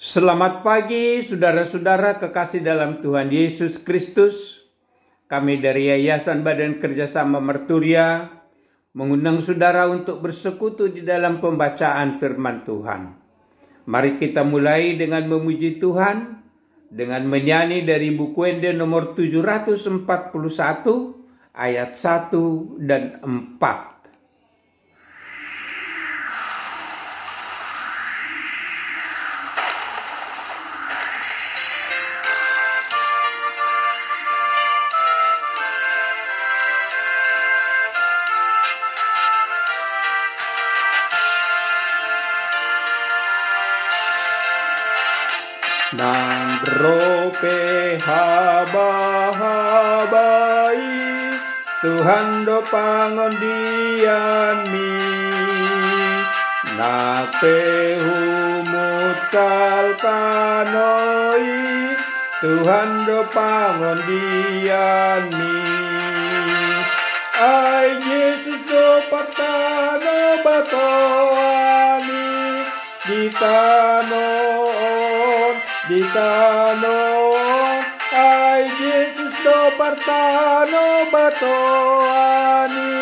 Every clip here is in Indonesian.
Selamat pagi, saudara-saudara kekasih dalam Tuhan Yesus Kristus. Kami dari Yayasan Badan Kerjasama Merturia mengundang saudara untuk bersekutu di dalam pembacaan firman Tuhan. Mari kita mulai dengan memuji Tuhan dengan menyanyi dari buku Ende nomor 741 ayat 1 dan 4. Haba habai Tuhan do pangon diami Nape humut kalkanoi Tuhan do pangon diami Ai Yesus do partano batoani di tanon di tanon ay Jesus do partano batoani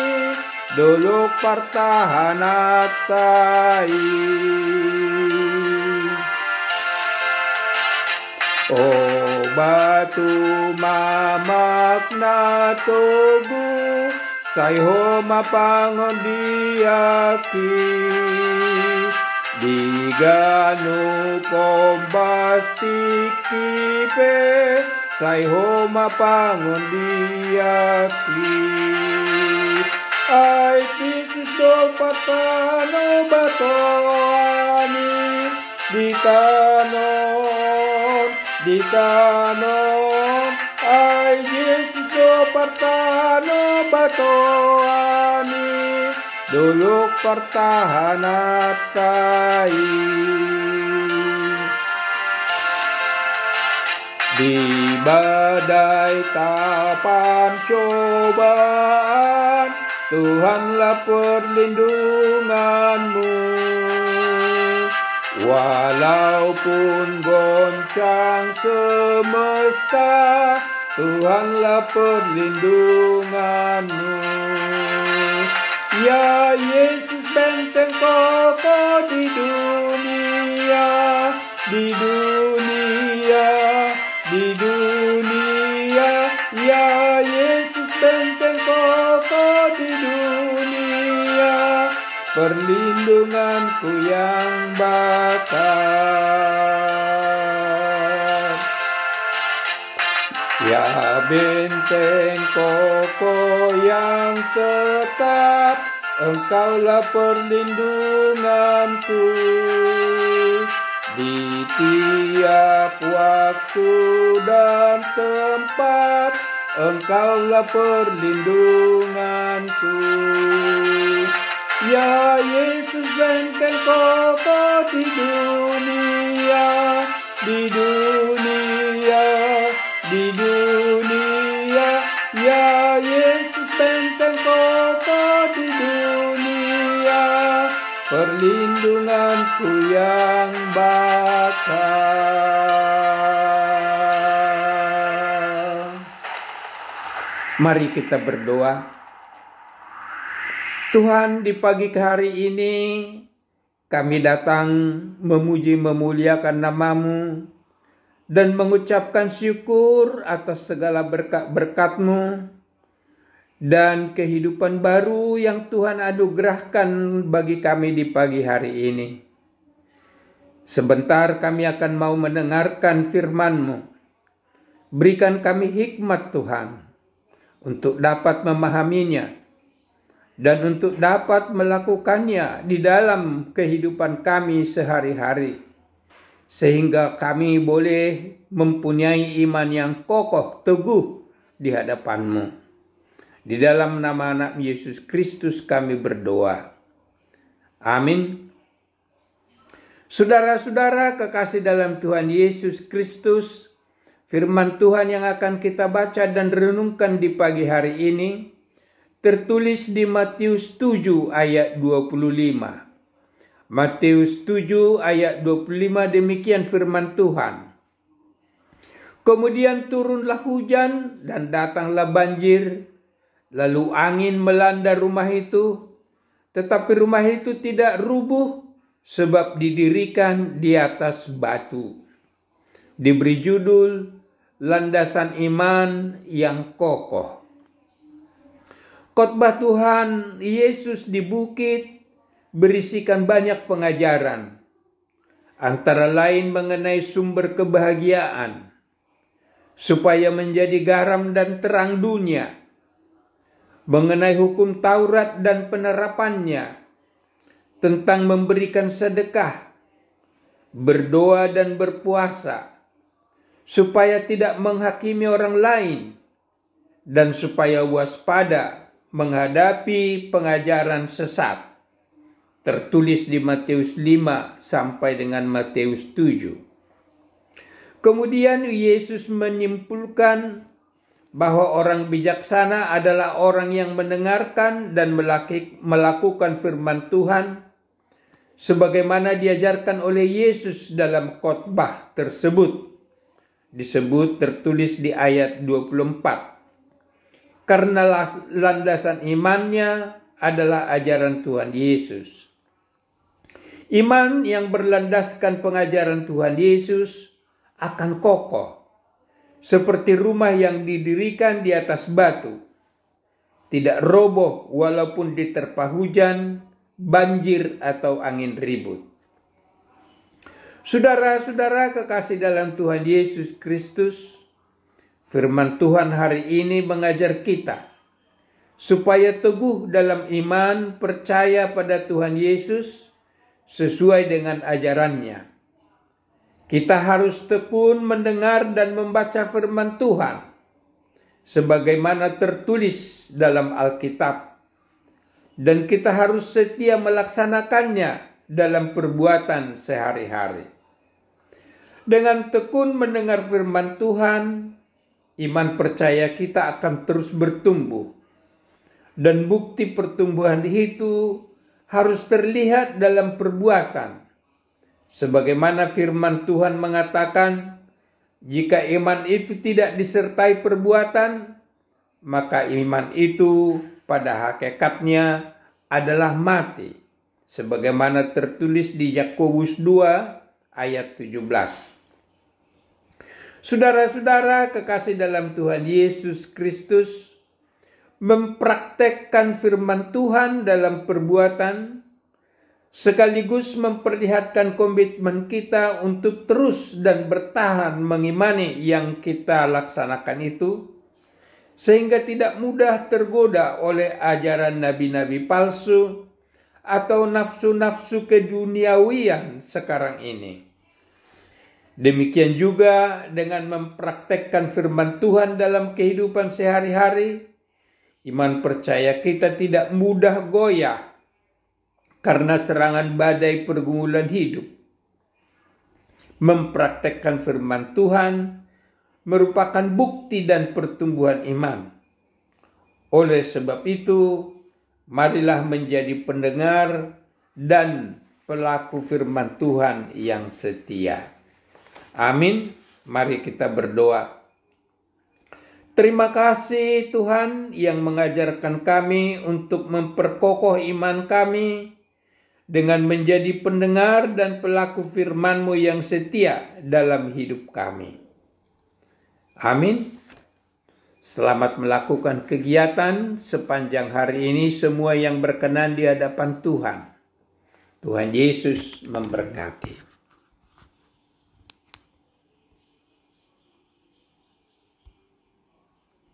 duluk partahanat tayo O batu mamak na tugu Sayho mapangon diaki Di ganu kombastik kipe Sayho mapangon diaki Ay pisis do patano batoani Di kanon di kanon. Ay Yesus do partano batoani duluk pertahanat kai di badai tapan cobaan Tuhanlah perlindunganmu Walaupun goncang semesta, Tuhanlah perlindunganmu. Ya Yesus benteng kokoh di dunia, di dunia, perlindunganku yang bakar. Ya benteng kokoh yang tetap, engkaulah perlindunganku. Di tiap waktu dan tempat, engkaulah perlindunganku. Ya Yesus benteng kokoh di dunia, di dunia, di dunia. Ya Yesus benteng kokoh di dunia, perlindunganku yang bakal. Mari kita berdoa. Tuhan di pagi hari ini kami datang memuji memuliakan namamu dan mengucapkan syukur atas segala berkat-berkatmu dan kehidupan baru yang Tuhan anugerahkan bagi kami di pagi hari ini. Sebentar kami akan mau mendengarkan firman-Mu. Berikan kami hikmat Tuhan untuk dapat memahaminya dan untuk dapat melakukannya di dalam kehidupan kami sehari-hari, sehingga kami boleh mempunyai iman yang kokoh teguh di hadapan-Mu. Di dalam nama anak Yesus Kristus kami berdoa. Amin. Saudara-saudara kekasih dalam Tuhan Yesus Kristus, firman Tuhan yang akan kita baca dan renungkan di pagi hari ini tertulis di Matius 7 ayat 25. Matius 7 ayat 25 demikian firman Tuhan. Kemudian turunlah hujan dan datanglah banjir, lalu angin melanda rumah itu, tetapi rumah itu tidak rubuh sebab didirikan di atas batu. Diberi judul Landasan Iman yang Kokoh. Khotbah Tuhan Yesus di bukit berisikan banyak pengajaran, antara lain mengenai sumber kebahagiaan, supaya menjadi garam dan terang dunia, mengenai hukum Taurat dan penerapannya, tentang memberikan sedekah, berdoa dan berpuasa, supaya tidak menghakimi orang lain, dan supaya waspada menghadapi pengajaran sesat. Tertulis di Matius 5 sampai dengan Matius 7. Kemudian Yesus menyimpulkan bahwa orang bijaksana adalah orang yang mendengarkan dan melakukan firman Tuhan sebagaimana diajarkan oleh Yesus dalam khotbah tersebut. Disebut tertulis di ayat 24. Karena landasan imannya adalah ajaran Tuhan Yesus. Iman yang berlandaskan pengajaran Tuhan Yesus akan kokoh, seperti rumah yang didirikan di atas batu, tidak roboh walaupun diterpa hujan, banjir, atau angin ribut. Saudara-saudara kekasih dalam Tuhan Yesus Kristus, firman Tuhan hari ini mengajar kita supaya teguh dalam iman percaya pada Tuhan Yesus sesuai dengan ajarannya kita harus tekun mendengar dan membaca firman Tuhan sebagaimana tertulis dalam Alkitab. Dan kita harus setia melaksanakannya dalam perbuatan sehari-hari. Dengan tekun mendengar firman Tuhan, iman percaya kita akan terus bertumbuh. Dan bukti pertumbuhan itu harus terlihat dalam perbuatan Sebagaimana firman Tuhan mengatakan, jika iman itu tidak disertai perbuatan, maka iman itu pada hakikatnya adalah mati. Sebagaimana tertulis di Yakobus 2 ayat 17. Saudara-saudara kekasih dalam Tuhan Yesus Kristus, mempraktekkan firman Tuhan dalam perbuatan sekaligus memperlihatkan komitmen kita untuk terus dan bertahan mengimani yang kita laksanakan itu, sehingga tidak mudah tergoda oleh ajaran nabi-nabi palsu atau nafsu-nafsu keduniawian sekarang ini. Demikian juga dengan mempraktekkan firman Tuhan dalam kehidupan sehari-hari, iman percaya kita tidak mudah goyah karena serangan badai pergumulan hidup. Mempraktekkan firman Tuhan merupakan bukti dan pertumbuhan iman. Oleh sebab itu, marilah menjadi pendengar dan pelaku firman Tuhan yang setia. Amin. Mari kita berdoa. Terima kasih Tuhan yang mengajarkan kami untuk memperkokoh iman kami dengan menjadi pendengar dan pelaku firman-Mu yang setia dalam hidup kami. Amin. Selamat melakukan kegiatan sepanjang hari ini semua yang berkenan di hadapan Tuhan. Tuhan Yesus memberkati.